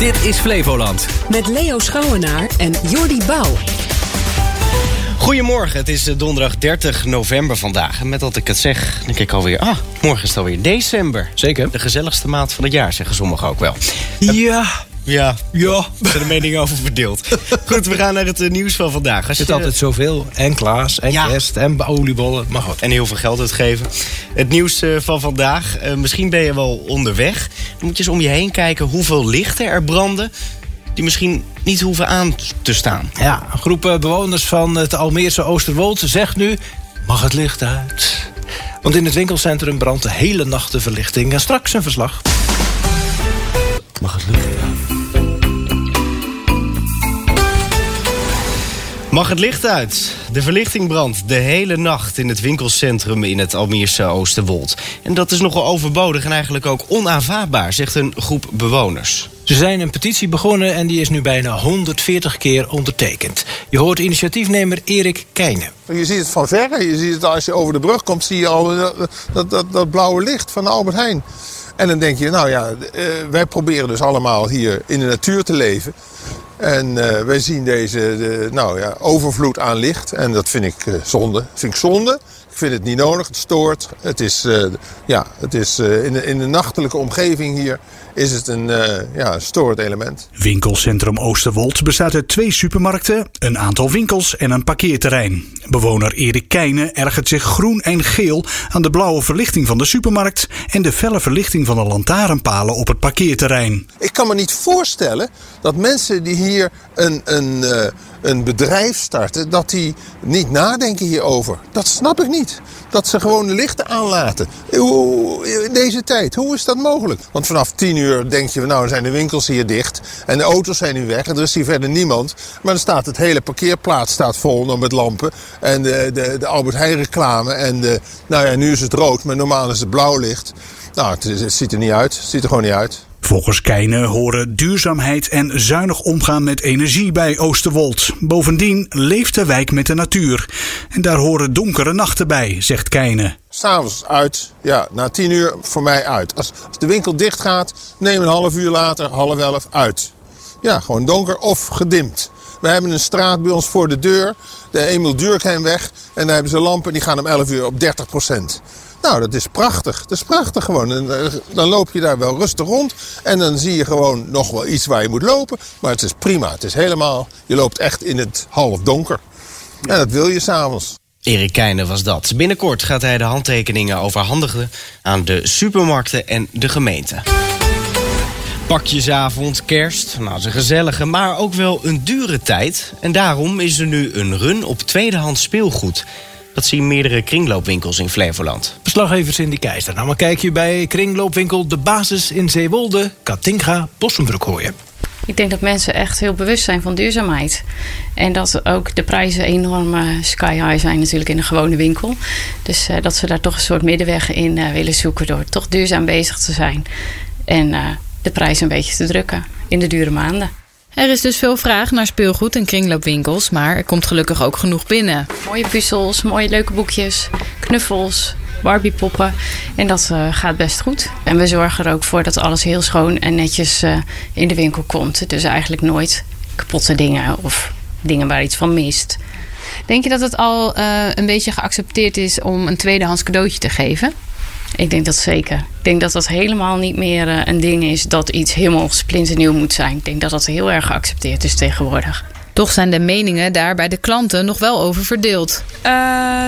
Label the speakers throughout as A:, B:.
A: Dit is Flevoland.
B: Met Leo Schouwenaar en Jordi Bouw.
C: Goedemorgen, het is eh, donderdag 30 november vandaag. En met dat ik het zeg, denk ik alweer... Ah, morgen is het alweer december.
A: Zeker.
C: De gezelligste maand van het jaar, zeggen sommigen ook wel.
A: Ja.
C: Ja,
A: Ja.
C: er zijn de meningen over verdeeld. Goed, we gaan naar het eh, nieuws van vandaag. Als
A: Er zit
C: je-
A: altijd zoveel. En Klaas, en
C: Ja.
A: kerst, en oliebollen. Maar goed.
C: En heel veel geld uitgeven. Het nieuws eh, van vandaag. eh, misschien ben je wel onderweg. Dan moet je eens om je heen kijken hoeveel lichten er branden... die misschien niet hoeven aan te staan.
A: Ja, een groep eh, bewoners van het Almeerse Oosterwold zegt nu... Mag het licht uit? Want in het winkelcentrum brandt de hele nacht de verlichting. En straks een verslag. Mag het licht uit?
C: Mag het licht uit? De verlichting brandt de hele nacht in het winkelcentrum in het Almeerse Oosterwold. En dat is nogal overbodig en eigenlijk ook onaanvaardbaar, zegt een groep bewoners.
A: Ze zijn een petitie begonnen en die is nu bijna 140 keer ondertekend. Je hoort initiatiefnemer Erik Keijnen.
D: Je ziet het van verre. Je ziet het als je over de brug komt, zie je al dat, dat, dat, dat blauwe licht van de Albert Heijn. En dan denk je, nou ja, eh, wij proberen dus allemaal hier in de natuur te leven. En eh, wij zien deze de, nou ja, overvloed aan licht. En dat vind ik eh, zonde. vind ik zonde. Ik vind het niet nodig. Het stoort. Het is, eh, ja, het is eh, in, de, in de nachtelijke omgeving hier is het een eh ja, storend element.
E: Winkelcentrum Oosterwold bestaat uit twee supermarkten, een aantal winkels en een parkeerterrein. Bewoner Erik Keijnen ergert zich groen en geel aan de blauwe verlichting van de supermarkt en de felle verlichting van de lantaarnpalen op het parkeerterrein.
D: Ik kan me niet voorstellen dat mensen die hier een, een, een bedrijf starten, dat die niet nadenken hierover. Dat snap ik niet. Dat ze gewoon de lichten aanlaten. In deze tijd, hoe is dat mogelijk? Want vanaf 10 uur denk je, nou zijn de winkels hier dicht en de auto's zijn nu weg en er is hier verder niemand. Maar dan staat het hele parkeerplaats staat vol met lampen en de, de, de Albert Heijn reclame en de, nou ja, nu is het rood, maar normaal is het blauw licht. Nou, het, het ziet er niet uit. Het ziet er gewoon niet uit.
E: Volgens Keijnen horen duurzaamheid en zuinig omgaan met energie bij Oosterwold. Bovendien leeft de wijk met de natuur. En daar horen donkere nachten bij, zegt Keijnen.
D: S'avonds uit, ja, na tien uur voor mij uit. Als, als de winkel dicht gaat, neem een half uur later, half elf uit. Ja, gewoon donker of gedimd. We hebben een straat bij ons voor de deur, de Emil Durkheimweg. En daar hebben ze lampen, die gaan om 11 uur op 30% Nou, dat is prachtig. Dat is prachtig gewoon. Eh, dan loop je daar wel rustig rond. En dan zie je gewoon nog wel iets waar je moet lopen. Maar het is prima. Het is helemaal, je loopt echt in het half donker. En dat wil je s'avonds.
C: Erik Keijnen was dat. Binnenkort gaat hij de handtekeningen overhandigen aan de supermarkten en de gemeente. Pakjesavond, kerst, nou, dat is een gezellige, maar ook wel een dure tijd. En daarom is er nu een run op tweedehands speelgoed. Dat zien meerdere kringloopwinkels in Flevoland.
A: Verslaggever Cindy Keizer. Nou, maar kijk je bij kringloopwinkel De Basis in Zeewolde, Katinga, Bossenbroek gooien.
F: Ik denk dat mensen echt heel bewust zijn van duurzaamheid. En dat ook de prijzen enorm eh, sky high zijn natuurlijk in een gewone winkel. Dus eh, dat ze daar toch een soort middenweg in eh, willen zoeken door toch duurzaam bezig te zijn. En eh, de prijs een beetje te drukken in de dure maanden.
G: Er is dus veel vraag naar speelgoed en kringloopwinkels, maar er komt gelukkig ook genoeg binnen.
F: Mooie puzzels, mooie leuke boekjes, knuffels, Barbiepoppen. En dat eh, gaat best goed. En we zorgen er ook voor dat alles heel schoon en netjes eh, in de winkel komt. Dus eigenlijk nooit kapotte dingen of dingen waar iets van mist.
G: Denk je dat het al eh, een beetje geaccepteerd is om een tweedehands cadeautje te geven?
F: Ik denk dat zeker. Ik denk dat dat helemaal niet meer eh, een ding is dat iets helemaal splinternieuw moet zijn. Ik denk dat dat heel erg geaccepteerd is tegenwoordig.
G: Toch zijn de meningen daar bij de klanten nog wel over verdeeld.
H: Eh,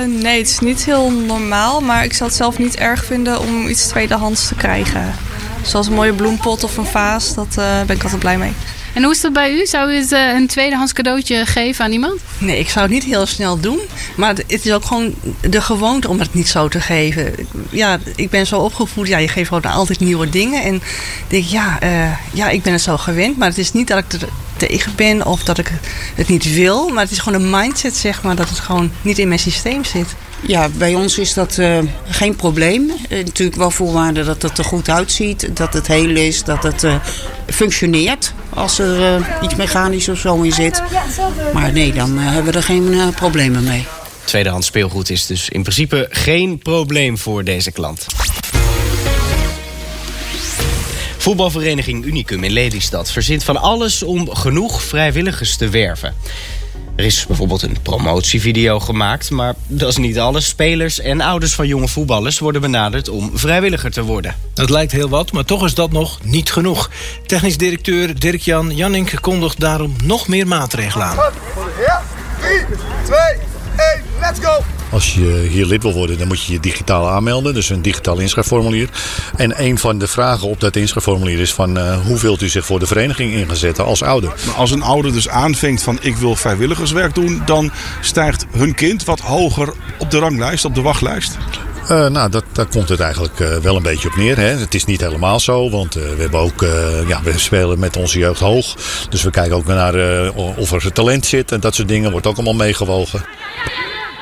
H: nee, het is niet heel normaal, maar ik zou het zelf niet erg vinden om iets tweedehands te krijgen. Zoals een mooie bloempot of een vaas, dat eh, ben ik altijd blij mee.
G: En hoe is dat bij u? Zou u het eh, een tweedehands cadeautje geven aan iemand?
I: Nee, ik zou het niet heel snel doen. Maar het is ook gewoon de gewoonte om het niet zo te geven. Ja, ik ben zo opgevoed. Ja, je geeft gewoon altijd nieuwe dingen. En ik denk, ja, eh, ja, ik ben het zo gewend. Maar het is niet dat ik er tegen ben of dat ik het niet wil. Maar het is gewoon een mindset, zeg maar, dat het gewoon niet in mijn systeem zit.
J: Ja, bij ons is dat eh, geen probleem. Natuurlijk wel voorwaarde dat het er goed uitziet, dat het heel is, dat het eh, functioneert. Als er eh, iets mechanisch of zo in zit. Maar nee, dan eh, hebben we er geen eh, problemen mee.
C: Tweedehands speelgoed is dus in principe geen probleem voor deze klant. Voetbalvereniging Unicum in Lelystad verzint van alles om genoeg vrijwilligers te werven. Er is bijvoorbeeld een promotievideo gemaakt, maar dat is niet alles. Spelers en ouders van jonge voetballers worden benaderd om vrijwilliger te worden.
A: Dat lijkt heel wat, maar toch is dat nog niet genoeg. Technisch directeur Dirk-Jan Jannink kondigt daarom nog meer maatregelen aan.
K: 3, 2, 1, let's go!
L: Als je hier lid wil worden, dan moet je je digitaal aanmelden. Dus een digitaal inschrijfformulier. En een van de vragen op dat inschrijfformulier is van... Uh, hoe wilt u zich voor de vereniging ingezetten als ouder?
M: Maar als een ouder dus aanvinkt van ik wil vrijwilligerswerk doen... dan stijgt hun kind wat hoger op de ranglijst, op de wachtlijst?
L: Uh, nou, dat, daar komt het eigenlijk uh, wel een beetje op neer. Hè. Het is niet helemaal zo, want uh, we hebben ook, ja, we spelen met onze jeugd hoog. Dus we kijken ook naar of er talent zit en dat soort dingen wordt ook allemaal meegewogen.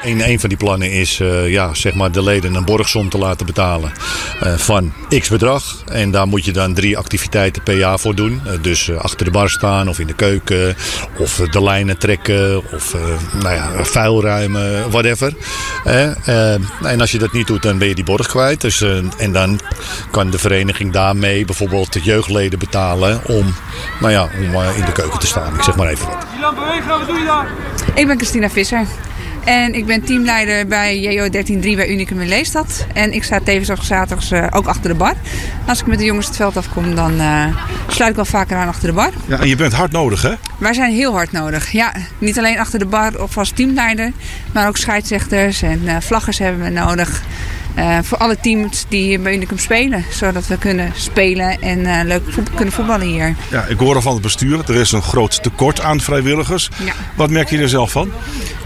L: Een, een van die plannen is uh, ja, zeg maar de leden een borgsom te laten betalen uh, van x bedrag. En daar moet je dan drie activiteiten per jaar voor doen. Uh, dus achter de bar staan of in de keuken of de lijnen trekken of nou ja, vuil ruimen, whatever. en als je dat niet doet, dan ben je die borg kwijt. Dus, en dan kan de vereniging daarmee bijvoorbeeld de jeugdleden betalen om, nou ja, om in de keuken te staan. Ik zeg maar even wat.
N: Wat doe je daar? Ik ben Christina Visser. En ik ben teamleider bij JO 13.3 bij Unicum in Leestad. En ik sta tevens op zaterdags uh, ook achter de bar. Als ik met de jongens het veld afkom, dan uh, sluit ik wel vaker aan achter de bar.
M: Ja, en je bent hard nodig, hè?
N: Wij zijn heel hard nodig. Ja, niet alleen achter de bar of als teamleider, maar ook scheidsrechters en uh, vlaggers hebben we nodig. Uh, voor alle teams die hier bij Unicum spelen. Zodat we kunnen spelen en uh, leuk kunnen voetballen hier.
M: Ja, ik hoor al van het bestuur, er is een groot tekort aan vrijwilligers. Ja. Wat merk je er zelf van?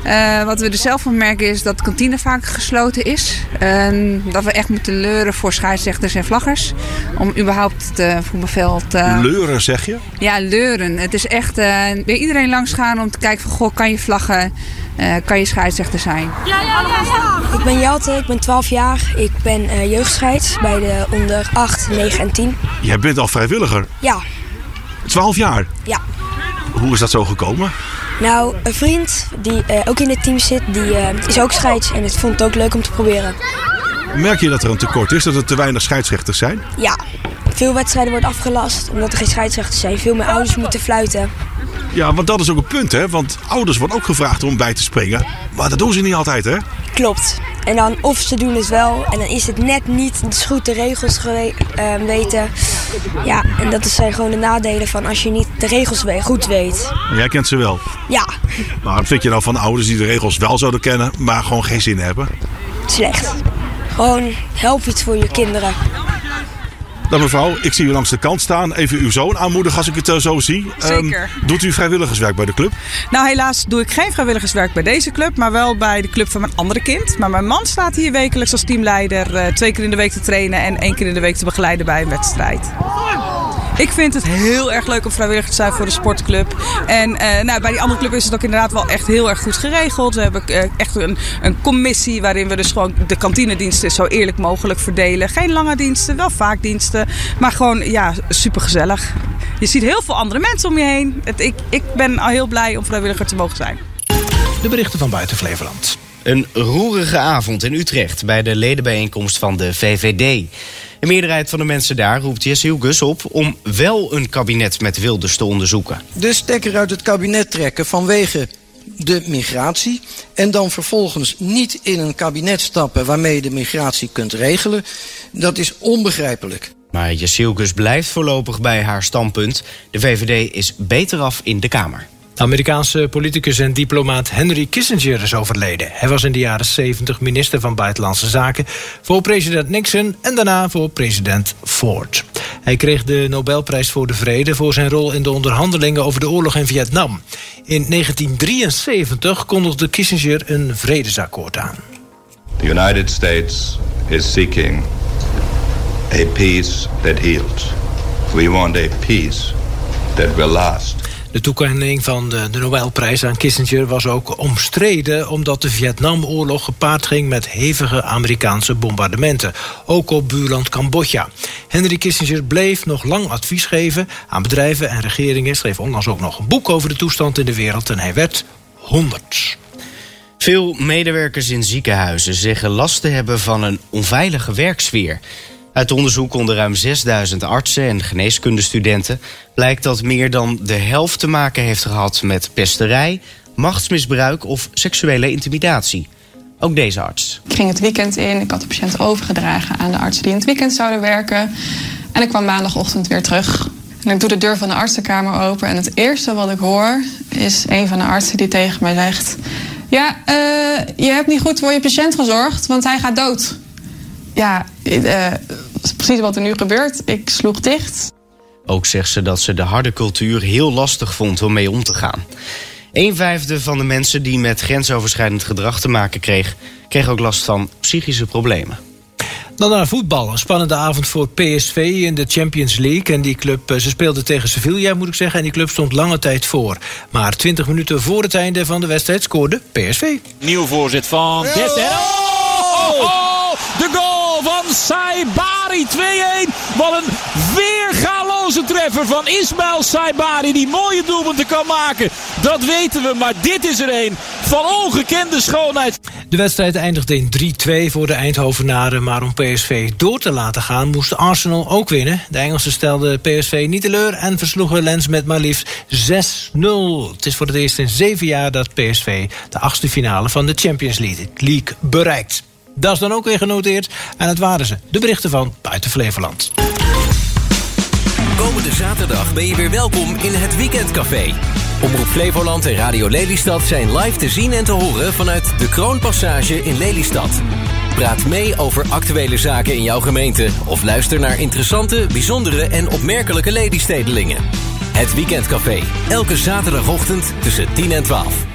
N: Uh, wat we er zelf van merken is dat de kantine vaak gesloten is. dat we echt moeten leuren voor scheidsrechters en vlaggers. Om überhaupt het voetbalveld...
M: leuren zeg je?
N: Ja, leuren. Het is echt bij iedereen langs gaan om te kijken van... Goh, kan je vlaggen? Uh, kan je scheidsrechter zijn.
O: Ja, ja, ja, ja. Ik ben Jelte, ik ben 12 jaar. Ik ben uh, jeugdscheids bij de onder 8, 9 en 10.
M: Jij bent al vrijwilliger?
O: Ja.
M: 12 jaar?
O: Ja.
M: Hoe is dat zo gekomen?
O: Nou, een vriend die uh, ook in het team zit, die is ook scheids. En het vond het ook leuk om te proberen.
M: Merk je dat er een tekort is, dat er te weinig scheidsrechters zijn?
O: Ja. Veel wedstrijden worden afgelast omdat er geen scheidsrechters zijn. Veel meer ouders moeten fluiten.
M: Ja, want dat is ook een punt, hè? Want ouders worden ook gevraagd om bij te springen. Maar dat doen ze niet altijd, hè?
O: Klopt. En dan of ze doen het wel en dan is het net niet dus goed de regels uh, weten. Ja, en dat zijn gewoon de nadelen van als je niet de regels goed weet.
M: Jij kent ze wel?
O: Ja.
M: Maar wat vind je nou van ouders die de regels wel zouden kennen, maar gewoon geen zin hebben?
O: Slecht. Gewoon help iets voor je kinderen.
M: Dag mevrouw, ik zie u langs de kant staan. Even uw zoon aanmoedigen als ik het uh, zo zie.
P: Zeker.
M: Um, doet u vrijwilligerswerk bij de club?
P: Nou, helaas doe ik geen vrijwilligerswerk bij deze club, maar wel bij de club van mijn andere kind. Maar mijn man staat hier wekelijks als teamleider uh, twee keer in de week te trainen en één keer in de week te begeleiden bij een wedstrijd. Ik vind het heel erg leuk om vrijwilliger te zijn voor de sportclub. En uh, nou, bij die andere club is het ook inderdaad wel echt heel erg goed geregeld. We hebben uh, echt een, een commissie waarin we dus gewoon de kantinediensten zo eerlijk mogelijk verdelen. Geen lange diensten, wel vaak diensten. Maar gewoon, ja, super gezellig. Je ziet heel veel andere mensen om je heen. Het, ik, ik ben al heel blij om vrijwilliger te mogen zijn.
A: De berichten van buiten Flevoland.
C: Een roerige avond in Utrecht bij de ledenbijeenkomst van de VVD. De meerderheid van de mensen daar roept Jesse Gus op om wel een kabinet met Wilders te onderzoeken.
Q: De stekker uit het kabinet trekken vanwege de migratie en dan vervolgens niet in een kabinet stappen waarmee je de migratie kunt regelen, dat is onbegrijpelijk.
C: Maar Gus blijft voorlopig bij haar standpunt. De VVD is beter af in de Kamer.
A: Amerikaanse politicus en diplomaat Henry Kissinger is overleden. Hij was in de jaren 70 minister van Buitenlandse Zaken voor president Nixon en daarna voor president Ford. Hij kreeg de Nobelprijs voor de Vrede voor zijn rol in de onderhandelingen over de oorlog in Vietnam. In 1973 kondigde Kissinger een vredesakkoord aan.
R: The United States is seeking a peace that heals. We want a peace that will last.
A: De toekenning van de, Nobelprijs aan Kissinger was ook omstreden... omdat de Vietnamoorlog gepaard ging met hevige Amerikaanse bombardementen. Ook op buurland Cambodja. Henry Kissinger bleef nog lang advies geven aan bedrijven en regeringen. Schreef onlangs ook nog een boek over de toestand in de wereld... en hij werd 100.
C: Veel medewerkers in ziekenhuizen zeggen last te hebben van een onveilige werksfeer. Uit onderzoek onder ruim 6000 artsen en geneeskundestudenten blijkt dat meer dan de helft te maken heeft gehad met pesterij, machtsmisbruik of seksuele intimidatie. Ook deze arts.
S: Ik ging het weekend in, ik had de patiënt overgedragen aan de artsen die in het weekend zouden werken. En ik kwam maandagochtend weer terug. En ik doe de deur van de artsenkamer open en het eerste wat ik hoor is een van de artsen die tegen mij zegt: Ja, uh, je hebt niet goed voor je patiënt gezorgd, want hij gaat dood. Ja, uh, dat is precies wat er nu gebeurt. Ik sloeg dicht.
C: Ook zegt ze dat ze de harde cultuur heel lastig vond om mee om te gaan. Een vijfde van de mensen die met grensoverschrijdend gedrag te maken kreeg, kreeg ook last van psychische problemen.
A: Dan naar voetbal. Een spannende avond voor PSV in de Champions League. En die club, ze speelde tegen Sevilla, moet ik zeggen. En die club stond lange tijd voor. Maar 20 minuten voor het einde van de wedstrijd scoorde PSV.
T: Nieuw voorzet van Dessel. Oh, oh, de goal van Saibari 2-1. Wat een weergaloze treffer van Ismail Saibari. Die mooie doelpunten kan maken. Dat weten we, maar dit is er een van ongekende schoonheid.
A: De wedstrijd eindigde in 3-2 voor de Eindhovenaren. Maar om PSV door te laten gaan moest Arsenal ook winnen. De Engelsen stelden PSV niet teleur en versloegen Lens met maar liefst 6-0. Het is voor het eerst in zeven jaar dat PSV de achtste finale van de Champions League bereikt. Dat is dan ook weer genoteerd. En het waren ze, de berichten van Buiten Flevoland.
U: Komende zaterdag ben je weer welkom in het Weekendcafé. Omroep Flevoland en Radio Lelystad zijn live te zien en te horen vanuit de Kroonpassage in Lelystad. Praat mee over actuele zaken in jouw gemeente of luister naar interessante, bijzondere en opmerkelijke Lelystedelingen. Het Weekendcafé, elke zaterdagochtend tussen 10 en 12.